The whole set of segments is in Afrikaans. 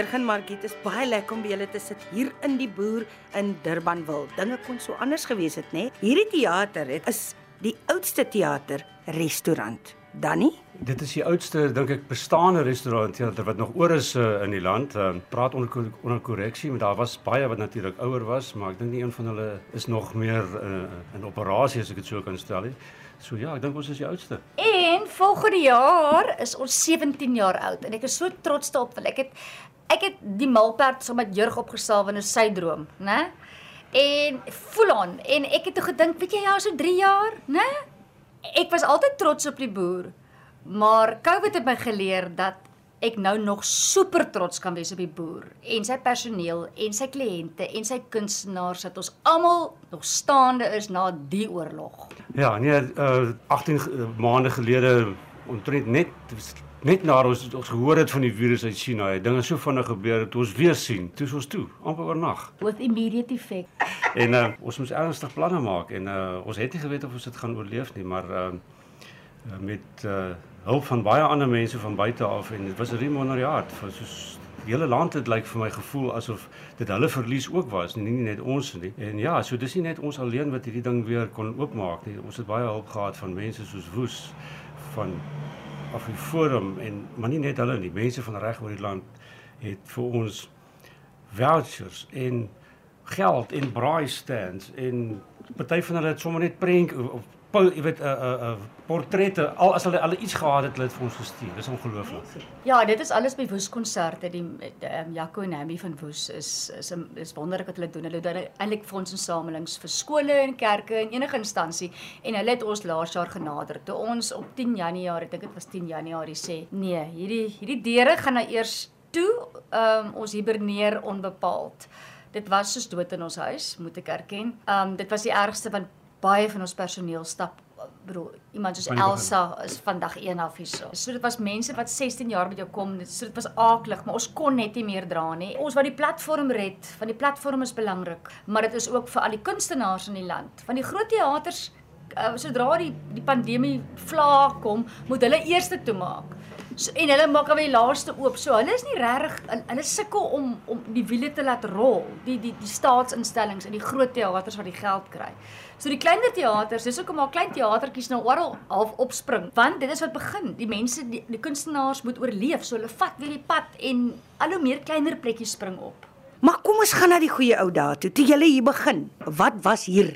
Jurgen Margriet is baie lekker om by julle te sit hier in die boer in Durbanville. Dinge kon so anders gewees het, né? Hierdie teater het is die oudste teater restaurant. Danny? Dit is die oudste dink ek bestaande restaurant teater wat nog oor is uh, in die land. Uh, praat onder onder korreksie, maar daar was baie wat natuurlik ouer was, maar ek dink nie een van hulle is nog meer uh, in operasie as ek dit so kan stel nie. So ja, ek dink ons is die oudste. En volgende jaar is ons 17 jaar oud en ek is so trots daarop want ek het ek het die malperd saam met Jurg opgesaal 'n sy droom, né? En voel aan en ek het toe gedink, weet jy ja, so 3 jaar, né? Ek was altyd trots op die boer. Maar COVID het my geleer dat ek nou nog super trots kan wees op die boer en sy personeel en sy kliënte en sy kunstenaars dat ons almal nog staande is na die oorlog. Ja, nee, uh, 18 maande gelede omtrent net net na ons ons gehoor het van die virus uit China, het dinge so vinnig gebeur dat ons weer sien. Toe is ons toe, amper oornag. With immediate effect. En uh, ons moes ernstig planne maak en uh, ons het nie geweet of ons dit gaan oorleef nie, maar uh, met uh, hulp van baie ander mense van buite af en dit was 'n riem onder die hart vir soos die hele land het lyk vir my gevoel asof dit hulle verlies ook was nie, nie net ons nie. En ja, so dis nie net ons alleen wat hierdie ding weer kon oopmaak nie. Ons het baie hulp gehad van mense soos Woes van af die forum en maar nie net hulle nie, mense van reg oor die land het vir ons vouchers en geld en braai stands en party van hulle het sommer net prank of jy weet 'n uh, 'n uh, uh, portrette al as hulle al iets gehad het, hulle het vir ons gestuur. Dis ongelooflik. Ja, dit is alles by Woes konserte. Die ehm um, Jaco en Hammy van Woes is is is wonderlik wat hulle doen. Hulle doen eintlik fondsinsamelings vir skole en kerke en enige instansie en hulle het ons laas jaar genader. Toe ons op 10 Januarie, ek dink dit was 10 Januarie sê, nee, hierdie hierdie deure gaan nou eers toe. Ehm um, ons hiberneer onbepaald. Dit was soos dood in ons huis, moet ek erken. Ehm um, dit was die ergste want baie van ons personeel stap bedoel iemand soos Elsa is vandag 1 af hier so. Dit was mense wat 16 jaar met jou kom. So dit was aaklig, maar ons kon net nie meer dra nie. Ons wou die platform red, want die platform is belangrik, maar dit is ook vir al die kunstenaars in die land. Van die groot teaters uh, sodra die die pandemie vlaag kom, moet hulle eers toemaak. So, en hulle maak alweer die laaste oop. So hulle is nie regtig hulle sukkel om om die wiele te laat rol. Die die die staatsinstellings en die groot teaters wat die geld kry. So die kleiner teaters, dis ook om al klein teatertjies nou oral half opspring, want dit is wat begin. Die mense die, die kunstenaars moet oorleef, so hulle vat weer die pad en al hoe meer kleiner plekkies spring op. Maar kom ons gaan na die goeie ou dae toe. Toe jy hier begin, wat was hier?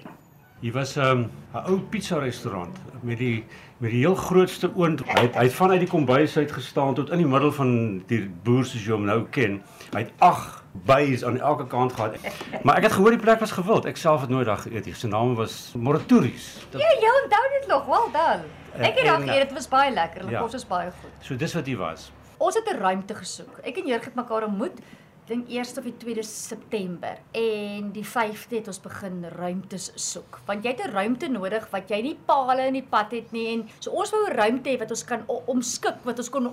Hier was 'n um, 'n ou pizza restaurant met die met die heel grootste oond. Hy het, hy het vanuit die kombuis uit gestaan tot in die middel van die boer soos jy hom nou ken. Hy het ag bys aan elke kant gehad. Maar ek het gehoor die plek was gewild. Ek self het nooit daar geëet nie. Sy naam was Moraturis. Ja, jy onthou dit nog wel dan. Ek het daag geëet, dit was baie lekker. Die ja, kos is baie goed. So dis wat hier was. Ons het 'n ruimte gesoek. Ek en Jurg het mekaar ontmoet dink eers of die 2de September en die 5de het ons begin ruimtes soek. Want jy het 'n ruimte nodig wat jy nie palle in die pad het nie en so ons wou 'n ruimte hê wat ons kan omskik wat ons kon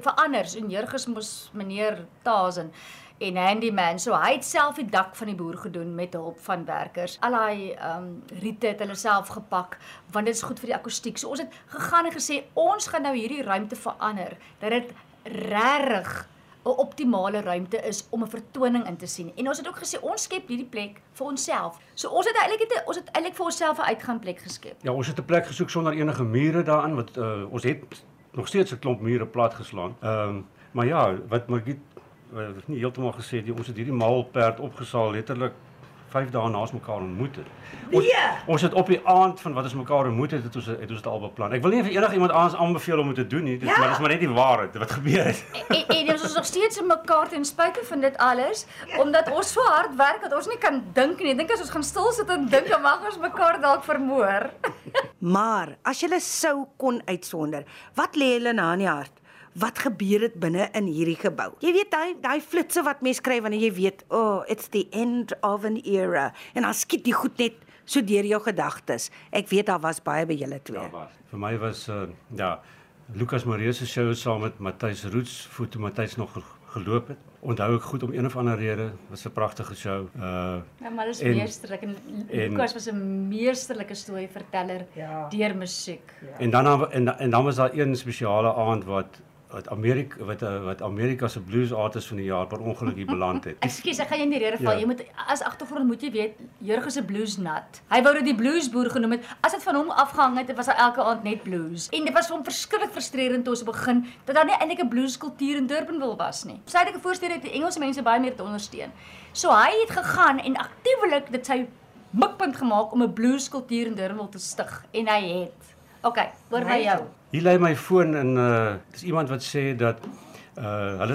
verander. En Jurgus mos meneer Tazen en handyman so hy het self die dak van die boer gedoen met hulp van werkers. Al ehm um, riete het hulle self gepak want dit is goed vir die akoestiek. So ons het gegaan en gesê ons gaan nou hierdie ruimte verander dat dit regtig 'n optimale ruimte is om 'n vertoning in te sien. En ons het ook gesê ons skep hierdie plek vir onsself. So ons het eintlik het ons het eintlik vir onsself 'n uitgaanplek geskep. Ja, ons het 'n plek gesoek sonder enige mure daarin wat uh, ons het nog steeds 'n klomp mure plat geslaan. Ehm um, maar ja, wat Margit uh, nie heeltemal gesê die ons het hierdie maalperd opgesaal letterlik 5 dae na ons mekaar ontmoet het. Ons, nee. ons het op die aand van wat ons mekaar ontmoet het, het ons het ons dit al beplan. Ek wil nie vir enigiemand anders aanbeveel om dit te doen nie, dit, ja. maar dit is maar net die waarheid wat gebeur het. En, en ons is nog steeds in mekaar ten spyte van dit alles, omdat ons so hard werk dat ons nie kan dink nie. Ek dink as ons gaan stil sit en dink, dan mag ons mekaar dalk vermoor. maar as jy sou kon uitsonder, wat lê hulle na in die hart? Wat gebeur het binne in hierdie gebou. Jy weet daai daai flitsse wat mense kry wanneer jy weet, oh, it's the end of an era en dan skiet die goed net so deur jou gedagtes. Ek weet daar was baie by julle twee. Ja, was. Vir my was uh, ja, Lukas Marie se show saam met Matthys Roots, foto Matthys nog geloop het. Onthou ek goed om een of ander rede, was 'n pragtige show. Uh Ja, maar dit is meesterlik en, en Lukas was 'n meesterlike storieverteller ja. deur musiek. Ja. En dan en, en dan was daar een spesiale aand wat wat Amerika wat wat Amerika se blues artist van die jaar per ongeluk hier beland het. Ekskuus, ek gaan jou in die rede val. Ja. Jy moet as agtergrond moet jy weet, Jurgen se blues nat. Hy wou dit die bluesboer genoem het. As dit van hom afgehang het, was daar elke aand net blues. En dit was vir hom verskriklik frustrerend toe ons begin dat daar nie eintlik 'n blueskultuur in Durbanville was nie. Voorstede het die Engelse mense baie meer te ondersteun. So hy het gegaan en aktiewelik dit sy mikpunt gemaak om 'n blueskultuur in Durbanville te stig en hy het. OK, oor by jou. Hier lê my foon en uh dis iemand wat sê dat uh hulle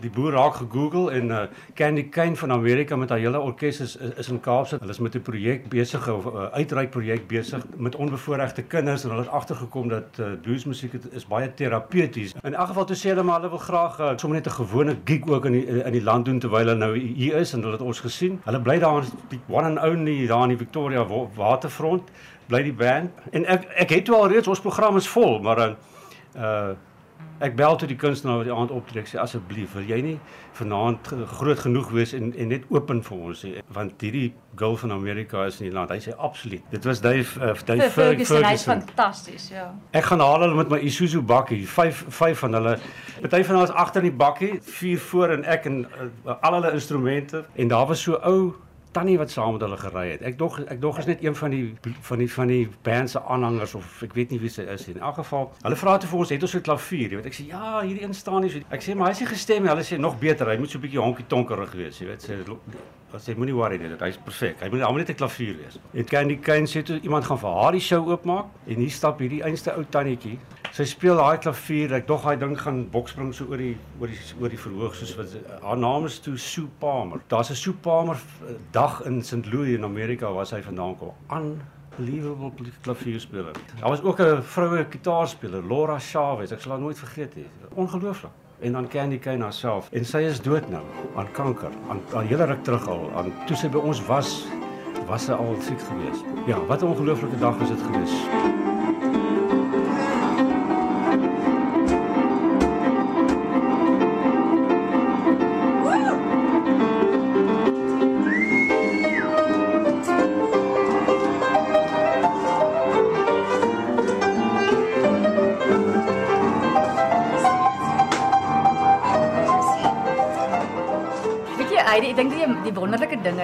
die boer raak gegoogel en uh Candy Kane van Amerika met haar hele orkes is is, in Kaapstad. Hulle is met 'n projek besig of 'n uh, uitreik projek besig met onbevoorregte kinders en hulle het agtergekom dat uh, bluesmusiek is baie terapeuties. In elk geval toe sê hulle maar hulle wil graag uh, sommer net 'n gewone gig ook in die in die land doen terwyl hulle nou hier is en hulle het ons gesien. Hulle bly daar in die one and only daar in die Victoria wa- waterfront bly die band. En ek ek het al reeds ons program is vol maar uh, uh ek bel toe die kunstenaar wat die aand optree ek sê asseblief wil jy nie vanaand groot genoeg wees en en net open vir ons nie? Want hierdie girl van Amerika is in die land. Hy sê absoluut. Dit was Dave uh, Dave Vir Ferguson, hy's fantasties, ja. Ek gaan haal hulle met my Isuzu bakkie, vyf vyf van hulle. Party van hulle is agter in die bakkie, vier voor en ek en uh, al hulle instrumente. En daar was so ou tannie wat saam met hulle gery het. Ek dog ek dog is net een van die van die van die band se aanhangers of ek weet nie wie sy is nie. In elk geval, hulle vra toe vir ons, het ons 'n klavier, jy weet. Ek sê ja, hierdie een staan nie. so- Ek sê maar hy sê gestem, hulle sê nog beter, hy moet so 'n bietjie honkie tonkerig wees, jy weet. Sê Hulle sê moenie worry nie, dit hy's perfek. Hy moet almal net 'n klavier wees. En Candy Kane sê toe iemand gaan vir haar die show oopmaak en hier stap hierdie einste ou tannetjie. Sy speel daai klavier. Ek dog daai ding gaan bokspring so oor die oor die oor die verhoog soos wat haar naam is toe Sue Palmer. Daar's 'n Sue Palmer eh, dag in St. Louis in Amerika waar sy vandaan kom. Unbelievable klavierspeler. Daar was ook 'n vroue gitaarspeler, Laura Chavez. Ek sal haar nooit vergeet nie. Ongelooflik. En dan Candy Kane haarself. En sy is dood nou aan kanker. Aan, aan hele ruk terug al. Aan toe sy by ons was, was sy al siek geweest. Ja, wat 'n ongelooflike dag was dit geweest.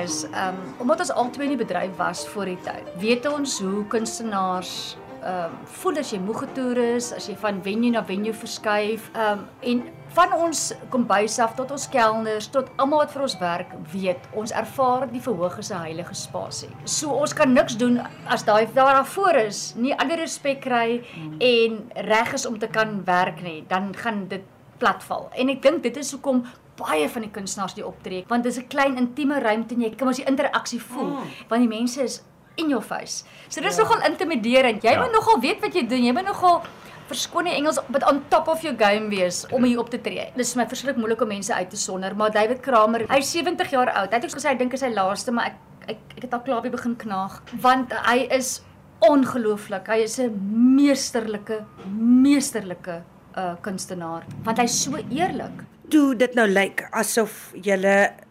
Is, ehm um, omdat ons albei in die bedryf was voor die tyd, weet ons hoe kunstenaars ehm um, voel as jy moeg getoer is, as jy van venue na venue verskuif, ehm um, en van ons kombuis af tot ons kelners tot almal wat vir ons werk, weet ons ervaar die verhoog is 'n heilige spasie. So ons kan niks doen as daai daar daarvoor is, nie ander respek kry en reg is om te kan werk nie, dan gaan dit platval. En ek dink dit is hoekom baie van die kunstenaars die optree, want dit is 'n klein intieme ruimte en jy kan mos die interaksie voel, mm. want die mense is in your face. So dis ja. nogal intimiderend. Jy Ja. moet nogal weet wat jy doen. Jy moet nogal verskoon die Engels but on top of your game wees om hier op te tree. Dis vir my verskriklik moeilik om mense uit te sonder, maar David Kramer, hy's 70 jaar oud. Hy het ook gesê hy dink hy is sy laaste, maar ek ek, ek het al klaar weer begin knaag want hy is ongelooflik. Hy is 'n meesterlike meesterlike uh kunstenaar want hy's so eerlik. Toe dit nou lyk asof jy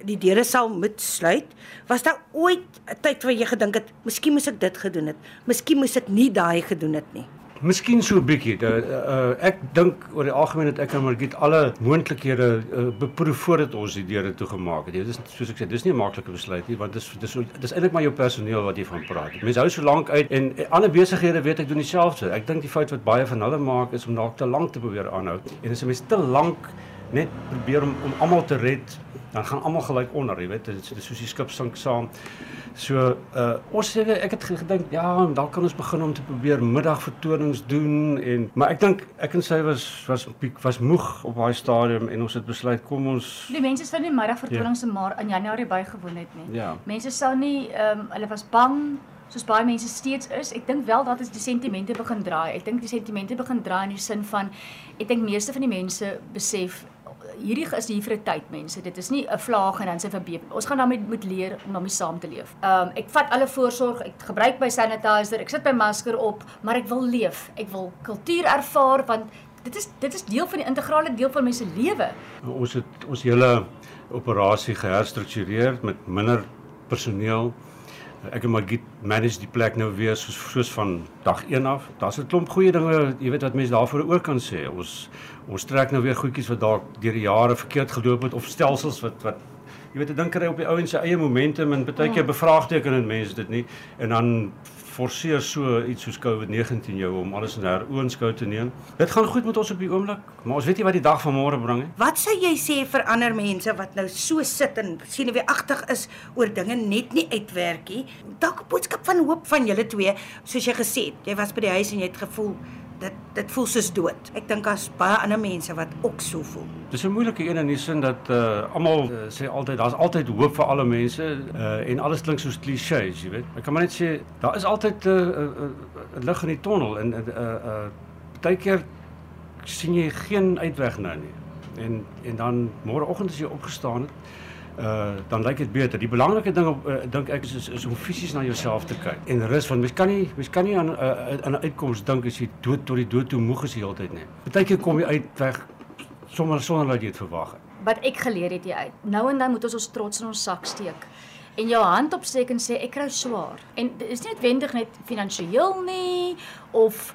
die deure sal moet sluit, was daar ooit 'n tyd waar jy gedink het, miskien moes ek dit gedoen het. Miskien moes ek nie daai gedoen het nie. Miskien so 'n bietjie. Uh, uh, ek dink oor die algemeen het ek en Margriet alle moontlikhede uh, beproef voordat ons die deure toegemaak het. Dit is soos ek sê, dis nie 'n maklike besluit nie, want dis dis dis eintlik maar jou personeel wat jy van praat. Mense hou so lank uit en eh, ander besighede weet ek doen dieselfde. Ek dink die fout wat baie van hulle maak is om dalk te lank te probeer aanhou. En as 'n mens te lank net probeer om om almal te red, dan gaan almal gelyk onder, jy weet, dit is, soos die skip sink saam. So uh ons sê ek het gedink ja, dan kan ons begin om te probeer middagvertonings doen en maar ek dink ek en sy was was piek was moeg op daai stadium en ons het besluit kom ons Die mense sou nie middagvertonings in maar in Januarie bygewoon het nie. Ja. Mense sou nie ehm um, hulle was bang soos baie mense steeds is. Ek dink wel dat is die sentimente begin draai. Ek dink die sentimente begin draai in die sin van ek dink meeste van die mense besef hierdie is hier vir 'n tyd mense. Dit is nie 'n vlaag en dan sy verbeep. Ons gaan daarmee moet leer om daarmee saam te leef. Ehm um, ek vat alle voorsorg. Ek gebruik my sanitizer. Ek sit my masker op, maar ek wil leef. Ek wil kultuur ervaar want dit is dit is deel van die integrale deel van mense lewe. ons het ons hele operasie geherstruktureer met minder personeel Ek en Maggie manage die plek nou weer soos soos van dag 1 af. Daar's 'n klomp goeie dinge, jy weet wat mense daarvoor ook kan sê. Ons ons trek nou weer goedjies wat dalk deur die jare verkeerd geloop het of stelsels wat wat jy weet 'n ding kry op die ouens se eie momentum en baie keer bevraagteken en mense dit nie en dan forceer so iets soos COVID-19 jou om alles in heroonskou te neem. Dit gaan goed met ons op die oomblik, maar ons weet nie wat die dag van môre bring nie. Wat sou jy sê vir ander mense wat nou so sit en senuweeagtig is oor dinge net nie uitwerk nie? Dalk 'n boodskap van hoop van julle twee, soos jy gesê het. Jy was by die huis en jy het gevoel dit dit voel soos dood. Ek dink daar's baie ander mense wat ook so voel. Dis 'n moeilike een in die sin dat uh almal uh, sê altyd daar's altyd hoop vir alle mense uh en alles klink soos klisjées, jy weet. Ek kan maar net sê daar is altyd 'n uh, uh, uh, lig in die tonnel en uh uh baie keer sien jy geen uitweg nou nie. En en dan môreoggend as jy opgestaan het, uh dan lyk dit beter. Die belangrike ding op uh, dink ek is, is is om fisies na jouself te kyk en rus want mens kan nie mens kan nie aan 'n uh, aan 'n uitkoms dink as jy dood tot die dood toe moeg is die hele tyd nie. Partykeer kom jy uit weg sommer sonder dat jy dit verwag het. Wat ek geleer het jy uit. Nou en dan moet ons ons trots in ons sak steek en jou hand opsteek en sê ek kry swaar. En dit is nie noodwendig net finansiëel nie of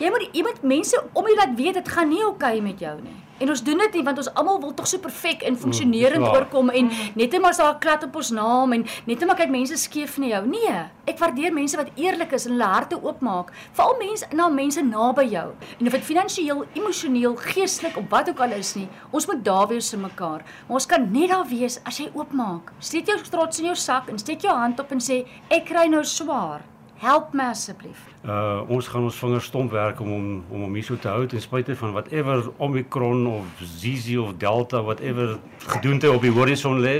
jy moet jy moet mense om jy laat weet dit gaan nie oukei okay met jou nie. En ons doen dit nie want ons almal wil tog so perfek en funksionerend Mm, mm, klaar. oorkom en net net maar so 'n klad op ons naam en net net maar kyk mense skeef na jou. Nee, ek waardeer mense wat eerlik is en hulle harte oopmaak, veral mense na mense naby jou. En of dit finansiëel, emosioneel, geestelik of wat ook al is nie, ons moet daar wees vir mekaar. Maar ons kan net daar wees as jy oopmaak. Steek jou trots in jou sak en steek jou hand op en sê ek kry nou swaar. Help my asseblief. Uh ons gaan ons vingers stomp werk om om om hom hierso te hou ten spyte van whatever Omicron of ZZ of Delta whatever gedoente op die horison lê.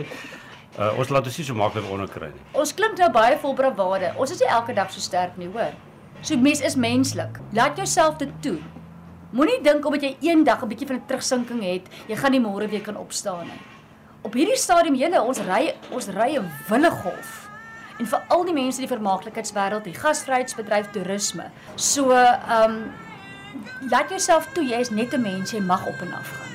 Uh ons laat dit nie so maklik onderkry nie. Ons klink nou baie vol bravade. Ons is nie elke dag so sterk nie, hoor. So mens is menslik. Laat jouself dit toe. Moenie dink omdat jy eendag 'n bietjie van 'n terugsinking het, jy gaan nie môre weer kan opstaan nie. Op hierdie stadium julle, ons ry ons ry 'n wille golf. En vir al die mense in die vermaaklikheidswêreld, die gasvryheidsbedryf, toerisme. So, ehm um, laat jouself toe, jy is net 'n mens, jy mag op en af gaan.